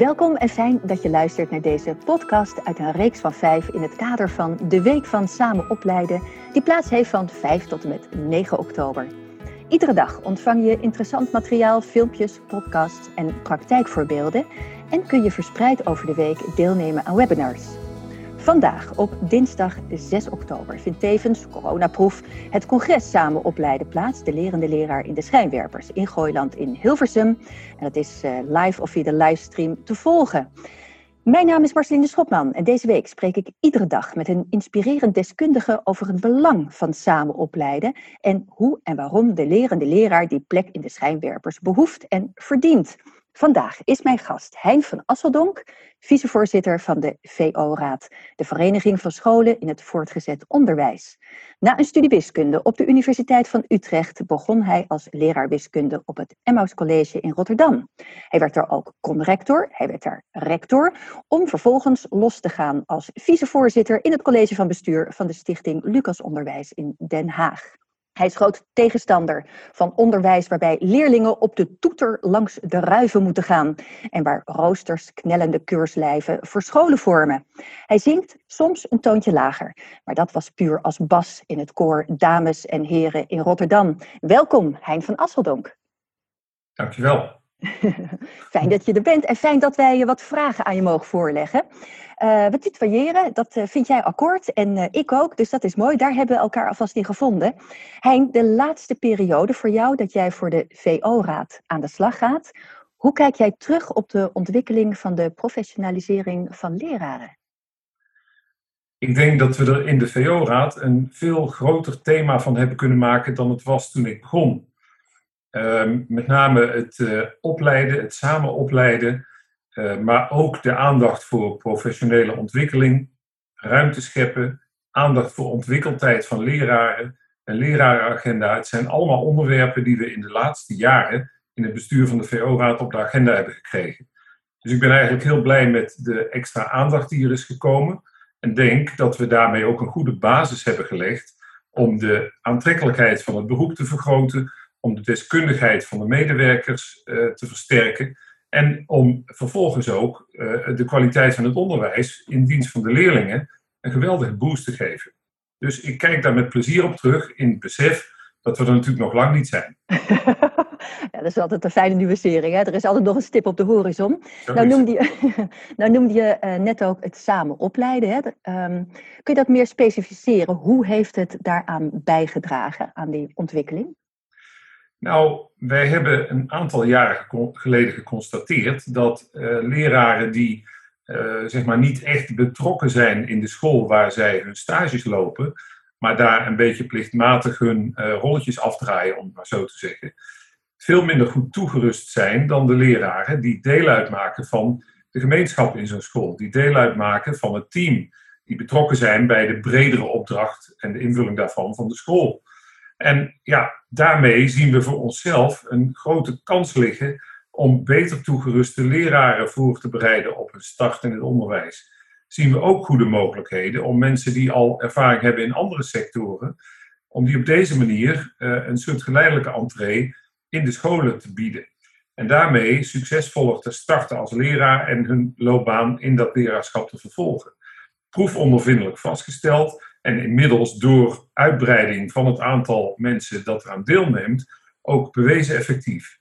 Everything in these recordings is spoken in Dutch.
Welkom en fijn dat je luistert naar deze podcast uit een reeks van vijf in het kader van de Week van Samen Opleiden, die plaats heeft van 5 tot en met 9 oktober. Iedere dag ontvang je interessant materiaal, filmpjes, podcasts en praktijkvoorbeelden en kun je verspreid over de week deelnemen aan webinars. Vandaag, op dinsdag 6 oktober, vindt tevens, coronaproef, het congres Samen Opleiden plaats. De lerende leraar in de schijnwerpers in Gooiland in Hilversum. En dat is uh, live of via de livestream te volgen. Mijn naam is Marceline Schopman en deze week spreek ik iedere dag met een inspirerend deskundige over het belang van samen opleiden en hoe en waarom de lerende leraar die plek in de schijnwerpers behoeft en verdient. Vandaag is mijn gast Hein van Asseldonk, vicevoorzitter van de VO-raad, de Vereniging van Scholen in het Voortgezet Onderwijs. Na een studie wiskunde op de Universiteit van Utrecht begon hij als leraar wiskunde op het Emmaus College in Rotterdam. Hij werd daar ook conrector, hij werd daar rector, om vervolgens los te gaan als vicevoorzitter in het college van bestuur van de Stichting Lucas Onderwijs in Den Haag. Hij is groot tegenstander van onderwijs waarbij leerlingen op de toeter langs de ruiven moeten gaan en waar roosters knellende keurslijven verscholen vormen. Hij zingt soms een toontje lager, maar dat was puur als bas in het koor Dames en Heren in Rotterdam. Welkom, Hein van Asseldonk. Dankjewel. fijn dat je er bent en fijn dat wij je wat vragen aan je mogen voorleggen. Uh, we tutoyeren, dat uh, vind jij akkoord en uh, ik ook, dus dat is mooi. Daar hebben we elkaar alvast in gevonden. Hein, de laatste periode voor jou dat jij voor de VO-raad aan de slag gaat. Hoe kijk jij terug op de ontwikkeling van de professionalisering van leraren? Ik denk dat we er in de VO-raad een veel groter thema van hebben kunnen maken dan het was toen ik begon. Ehm, met name het opleiden, het samen opleiden, eh, maar ook de aandacht voor professionele ontwikkeling, ruimte scheppen, aandacht voor ontwikkeltijd van leraren, een lerarenagenda. Het zijn allemaal onderwerpen die we in de laatste jaren in het bestuur van de VO-raad op de agenda hebben gekregen. Dus ik ben eigenlijk heel blij met de extra aandacht die er is gekomen. En denk dat we daarmee ook een goede basis hebben gelegd om de aantrekkelijkheid van het beroep te vergroten, om de deskundigheid van de medewerkers uh, te versterken en om vervolgens ook uh, de kwaliteit van het onderwijs in dienst van de leerlingen een geweldige boost te geven. Dus ik kijk daar met plezier op terug in het besef dat we er natuurlijk nog lang niet zijn. ja, dat is altijd een fijne nuancering. Hè? Er is altijd nog een stip op de horizon. nou noemde, je, nou noemde je uh, net ook het samen opleiden. Hè? Um, kun je dat meer specificeren? Hoe heeft het daaraan bijgedragen, aan die ontwikkeling? Nou, wij hebben een aantal jaren geleden geconstateerd dat uh, leraren die uh, zeg maar niet echt betrokken zijn in de school waar zij hun stages lopen, maar daar een beetje plichtmatig hun uh, rolletjes afdraaien, om het maar zo te zeggen, veel minder goed toegerust zijn dan de leraren die deel uitmaken van de gemeenschap in zo'n school, die deel uitmaken van het team, die betrokken zijn bij de bredere opdracht en de invulling daarvan van de school. En ja, daarmee zien we voor onszelf een grote kans liggen om beter toegeruste leraren voor te bereiden op een start in het onderwijs. Zien we ook goede mogelijkheden om mensen die al ervaring hebben in andere sectoren, om die op deze manier uh, een soort geleidelijke entree in de scholen te bieden. En daarmee succesvoller te starten als leraar en hun loopbaan in dat leraarschap te vervolgen. Proefondervindelijk vastgesteld en inmiddels door uitbreiding van het aantal mensen dat eraan deelneemt, ook bewezen effectief.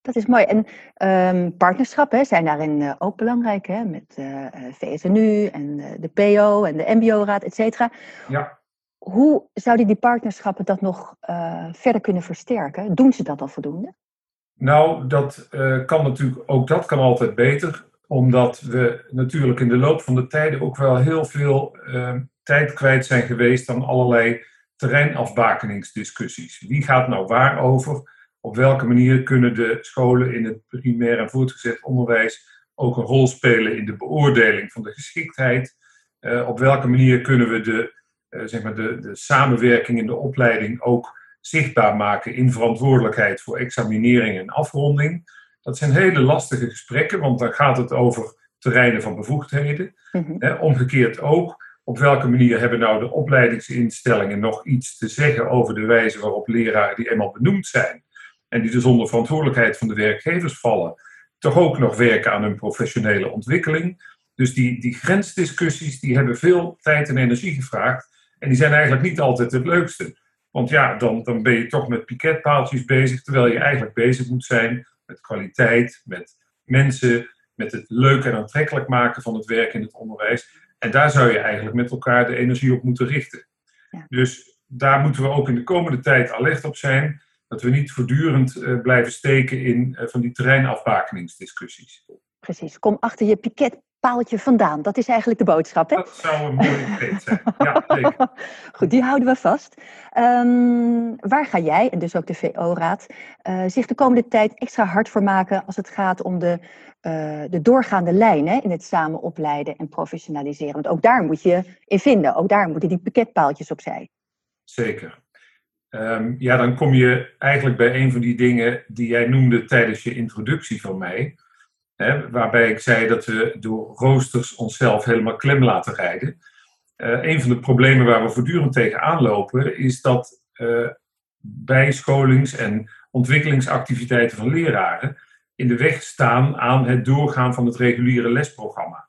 Dat is mooi. En um, partnerschappen zijn daarin uh, ook belangrijk, hè? met uh, eh, VSNU en uh, de PO en de MBO-raad, et cetera. Ja. Hoe zouden die partnerschappen dat nog verder kunnen versterken? Doen ze dat al voldoende? Nou, dat kan natuurlijk, ook dat kan altijd beter, omdat we natuurlijk in de loop van de tijden ook wel heel veel ehm, tijd kwijt zijn geweest aan allerlei terreinafbakeningsdiscussies. Wie gaat nou waar over? Op welke manier kunnen de scholen in het primair en voortgezet onderwijs ook een rol spelen in de beoordeling van de geschiktheid? Uh, op welke manier kunnen we de, uh, zeg maar de, de samenwerking in de opleiding ook zichtbaar maken in verantwoordelijkheid voor examinering en afronding? Dat zijn hele lastige gesprekken, want dan gaat het over terreinen van bevoegdheden. Mm -hmm. omgekeerd ook op welke manier hebben nou de opleidingsinstellingen nog iets te zeggen over de wijze waarop leraren die eenmaal benoemd zijn en die dus onder verantwoordelijkheid van de werkgevers vallen, toch ook nog werken aan hun professionele ontwikkeling. Dus die, die grensdiscussies die hebben veel tijd en energie gevraagd. En die zijn eigenlijk niet altijd het leukste. Want ja, dan, dan ben je toch met piketpaaltjes bezig, terwijl je eigenlijk bezig moet zijn met kwaliteit, met mensen, met het leuk en aantrekkelijk maken van het werk in het onderwijs. En daar zou je eigenlijk met elkaar de energie op moeten richten. Ja. Dus daar moeten we ook in de komende tijd alert op zijn. Dat we niet voortdurend uh, blijven steken in uh, van die terreinafbakeningsdiscussies. Precies. Kom achter je piketpaaltje vandaan. Dat is eigenlijk de boodschap. Hè? Dat zou een mooie zijn. Ja, zeker. Goed, die houden we vast. Um, waar ga jij, en dus ook de VO-raad, uh, zich de komende tijd extra hard voor maken als het gaat om de, de doorgaande lijnen in het samen opleiden en professionaliseren? Want ook daar moet je in vinden. Ook daar moeten die piketpaaltjes opzij. Zeker. Um, ja, dan kom je eigenlijk bij een van die dingen die jij noemde tijdens je introductie van mij. Waarbij ik zei dat we door roosters onszelf helemaal klem laten rijden. Uh, een van de problemen waar we voortdurend tegenaan lopen is dat uh, bijscholings- en ontwikkelingsactiviteiten van leraren in de weg staan aan het doorgaan van het reguliere lesprogramma.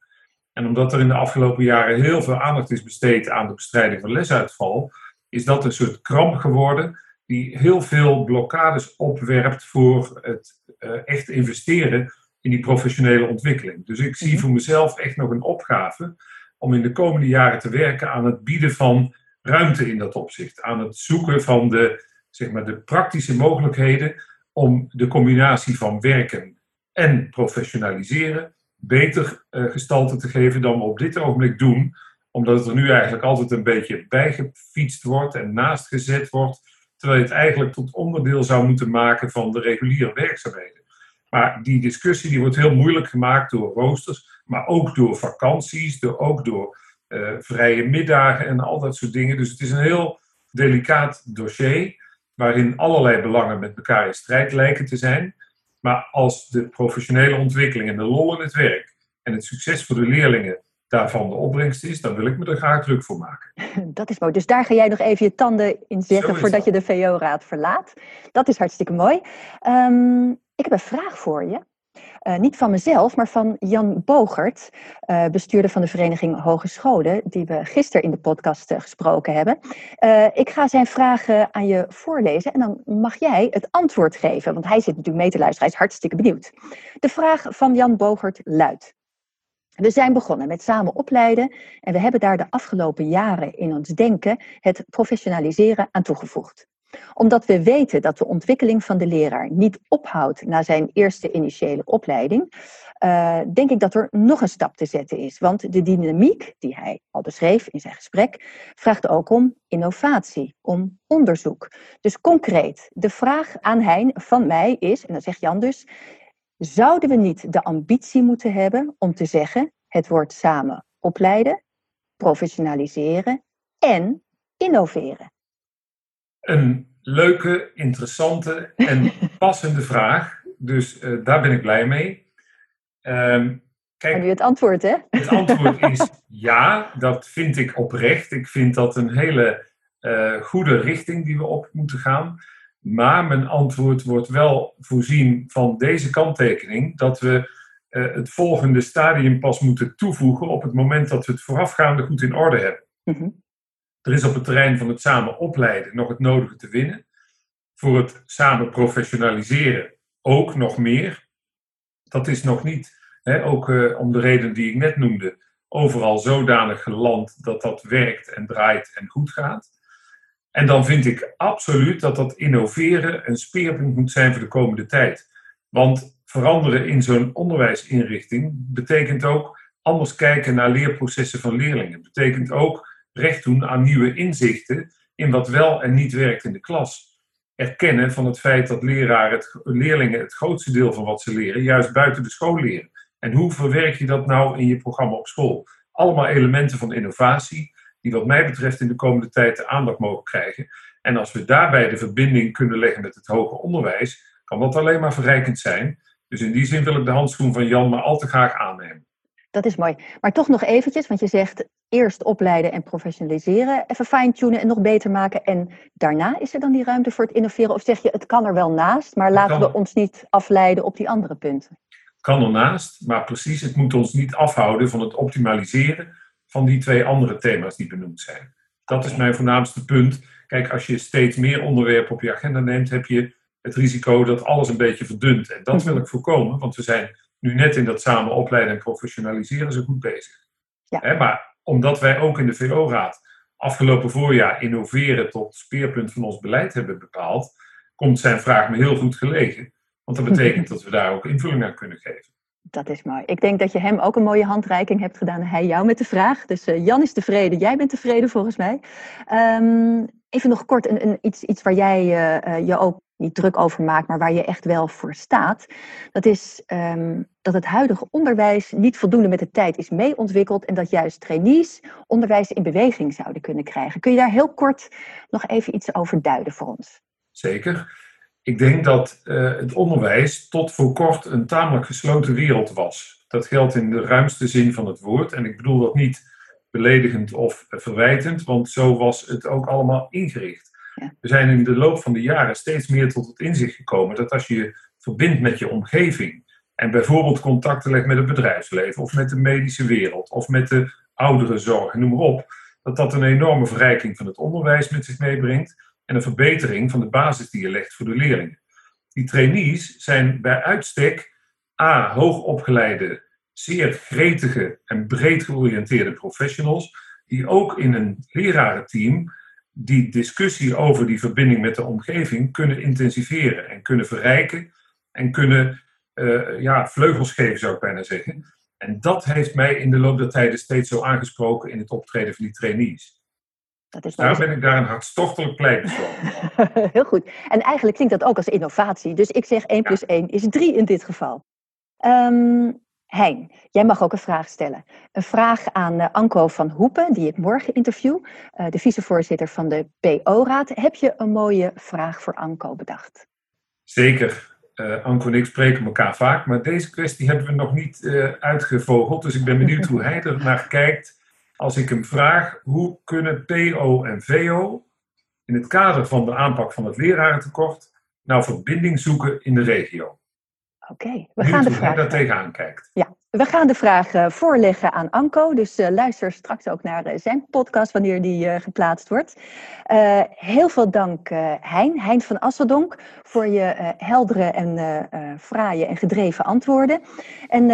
En omdat er in de afgelopen jaren heel veel aandacht is besteed aan de bestrijding van lesuitval, is dat een soort kramp geworden die heel veel blokkades opwerpt voor het uh, echt investeren in die professionele ontwikkeling. Dus ik zie mhm. voor mezelf echt nog een opgave om in de komende jaren te werken aan het bieden van ruimte in dat opzicht. Aan het zoeken van de, zeg maar, de praktische mogelijkheden om de combinatie van werken en professionaliseren beter uh, gestalte te geven dan we op dit ogenblik doen omdat het er nu eigenlijk altijd een beetje bijgefietst wordt en naast gezet wordt, terwijl je het eigenlijk tot onderdeel zou moeten maken van de reguliere werkzaamheden. Maar die discussie die wordt heel moeilijk gemaakt door roosters, maar ook door vakanties, door, ook door uh, vrije middagen en al dat soort dingen. Dus het is een heel delicaat dossier, waarin allerlei belangen met elkaar in strijd lijken te zijn. Maar als de professionele ontwikkeling en de lol in het werk en het succes voor de leerlingen daarvan de opbrengst is, dan wil ik me er graag druk voor maken. Dat is mooi. Dus daar ga jij nog even je tanden in zetten voordat je de VO-raad verlaat. Dat is hartstikke mooi. Um, ik heb een vraag voor je. Uh, niet van mezelf, maar van Jan Bogert, uh, bestuurder van de Vereniging Hogescholen, die we gisteren in de podcast uh, gesproken hebben. ik ga zijn vragen aan je voorlezen en dan mag jij het antwoord geven, want hij zit natuurlijk mee te luisteren, hij is hartstikke benieuwd. De vraag van Jan Bogert luidt. We zijn begonnen met samen opleiden en we hebben daar de afgelopen jaren in ons denken het professionaliseren aan toegevoegd. Omdat we weten dat de ontwikkeling van de leraar niet ophoudt na zijn eerste initiële opleiding, uh, denk ik dat er nog een stap te zetten is. Want de dynamiek die hij al beschreef in zijn gesprek, vraagt ook om innovatie, om onderzoek. Dus concreet, de vraag aan Hein van mij is, en dan zegt Jan dus, Zouden we niet de ambitie moeten hebben om te zeggen: het wordt samen opleiden, professionaliseren en innoveren? Een leuke, interessante en passende vraag. Dus uh, daar ben ik blij mee. Um, kijk, nu het antwoord, hè? Het antwoord is ja, dat vind ik oprecht. Ik vind dat een hele uh, goede richting die we op moeten gaan. Maar mijn antwoord wordt wel voorzien van deze kanttekening dat we uh, het volgende stadium pas moeten toevoegen op het moment dat we het voorafgaande goed in orde hebben. Mhm. Er is op het terrein van het samen opleiden nog het nodige te winnen. Voor het samen professionaliseren ook nog meer. Dat is nog niet, hè, ook uh, om de reden die ik net noemde, overal zodanig geland dat dat werkt en draait en goed gaat. En dan vind ik absoluut dat dat innoveren een speerpunt moet zijn voor de komende tijd. Want veranderen in zo'n onderwijsinrichting betekent ook anders kijken naar leerprocessen van leerlingen. Betekent ook recht doen aan nieuwe inzichten in wat wel en niet werkt in de klas. Erkennen van het feit dat leraren het, leerlingen het grootste deel van wat ze leren juist buiten de school leren. En hoe verwerk je dat nou in je programma op school? Allemaal elementen van innovatie die wat mij betreft in de komende tijd de aandacht mogen krijgen. En als we daarbij de verbinding kunnen leggen met het hoger onderwijs, kan dat alleen maar verrijkend zijn. Dus in die zin wil ik de handschoen van Jan maar al te graag aannemen. Dat is mooi. Maar toch nog eventjes, want je zegt eerst opleiden en professionaliseren, even fine-tunen en nog beter maken. En daarna is er dan die ruimte voor het innoveren? Of zeg je, het kan er wel naast, maar laten we ons niet afleiden op die andere punten? kan ernaast, maar precies, het moet ons niet afhouden van het optimaliseren van die twee andere thema's die benoemd zijn. Dat is mijn voornaamste punt. Kijk, als je steeds meer onderwerpen op je agenda neemt, heb je het risico dat alles een beetje verdunt. En dat wil ik voorkomen, want we zijn nu net in dat samen opleiden en professionaliseren zo goed bezig. Ja. maar omdat wij ook in de VO-raad afgelopen voorjaar innoveren tot speerpunt van ons beleid hebben bepaald, komt zijn vraag me heel goed gelegen. Want dat betekent dat we daar ook invulling aan kunnen geven. Dat is mooi. Ik denk dat je hem ook een mooie handreiking hebt gedaan en hij jou met de vraag. Dus uh, Jan is tevreden, jij bent tevreden volgens mij. Um, even nog kort een, een, iets, iets waar jij uh, je ook niet druk over maakt, maar waar je echt wel voor staat. Dat is um, dat het huidige onderwijs niet voldoende met de tijd is meeontwikkeld en dat juist trainees onderwijs in beweging zouden kunnen krijgen. Kun je daar heel kort nog even iets over duiden voor ons? Zeker. Ik denk dat uh, het onderwijs tot voor kort een tamelijk gesloten wereld was. Dat geldt in de ruimste zin van het woord. En ik bedoel dat niet beledigend of verwijtend, want zo was het ook allemaal ingericht. We zijn in de loop van de jaren steeds meer tot het inzicht gekomen dat als je je verbindt met je omgeving en bijvoorbeeld contacten legt met het bedrijfsleven of met de medische wereld of met de ouderenzorg, noem maar op, dat dat een enorme verrijking van het onderwijs met zich meebrengt en een verbetering van de basis die je legt voor de leerlingen. Die trainees zijn bij uitstek A. hoogopgeleide, zeer gretige en breed georiënteerde professionals, die ook in een lerarenteam die discussie over die verbinding met de omgeving kunnen intensiveren en kunnen verrijken en kunnen uh, ja, vleugels geven, zou ik bijna zeggen. En dat heeft mij in de loop der tijden steeds zo aangesproken in het optreden van die trainees. Dat is Daar ben ik daar een hartstochtelijk pleitbezorg Heel goed. En eigenlijk klinkt dat ook als innovatie. Dus ik zeg 1 plus 1 is 3 in dit geval. Um, Hein, jij mag ook een vraag stellen. Een vraag aan uh, Anko van Hoepen, die ik morgen interview, uh, de vicevoorzitter van de PO-raad. Heb je een mooie vraag voor Anko bedacht? Zeker. Uh, Anko en ik spreken elkaar vaak, maar deze kwestie hebben we nog niet uitgevogeld. Dus ik ben benieuwd hoe hij er naar kijkt als ik hem vraag: hoe kunnen PO en VO in het kader van de aanpak van het lerarentekort nou verbinding zoeken in de regio? Oké, we gaan de vraag. Hoe daar tegenaan kijkt. Ja, we gaan de vraag uh, voorleggen aan Anko. Dus uh, luister straks ook naar uh, zijn podcast wanneer die geplaatst wordt. heel veel dank, Hein, Hein van Asseldonk, voor je heldere en fraaie en gedreven antwoorden. En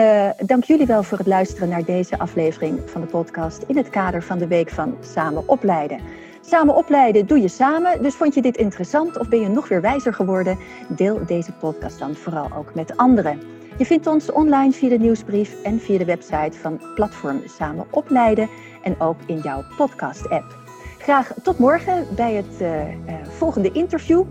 dank jullie wel voor het luisteren naar deze aflevering van de podcast in het kader van de Week van Samen Opleiden. Samen opleiden doe je samen. Dus vond je dit interessant of ben je nog weer wijzer geworden? Deel deze podcast dan vooral ook met anderen. Je vindt ons online via de nieuwsbrief en via de website van Platform Samen Opleiden en ook in jouw podcast-app. Graag tot morgen bij het uh, uh, volgende interview.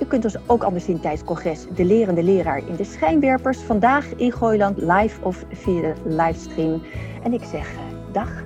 U kunt ons ook anders zien tijdens congres De Lerende Leraar in de Schijnwerpers. Vandaag in Gooiland live of via de livestream. En ik zeg uh, dag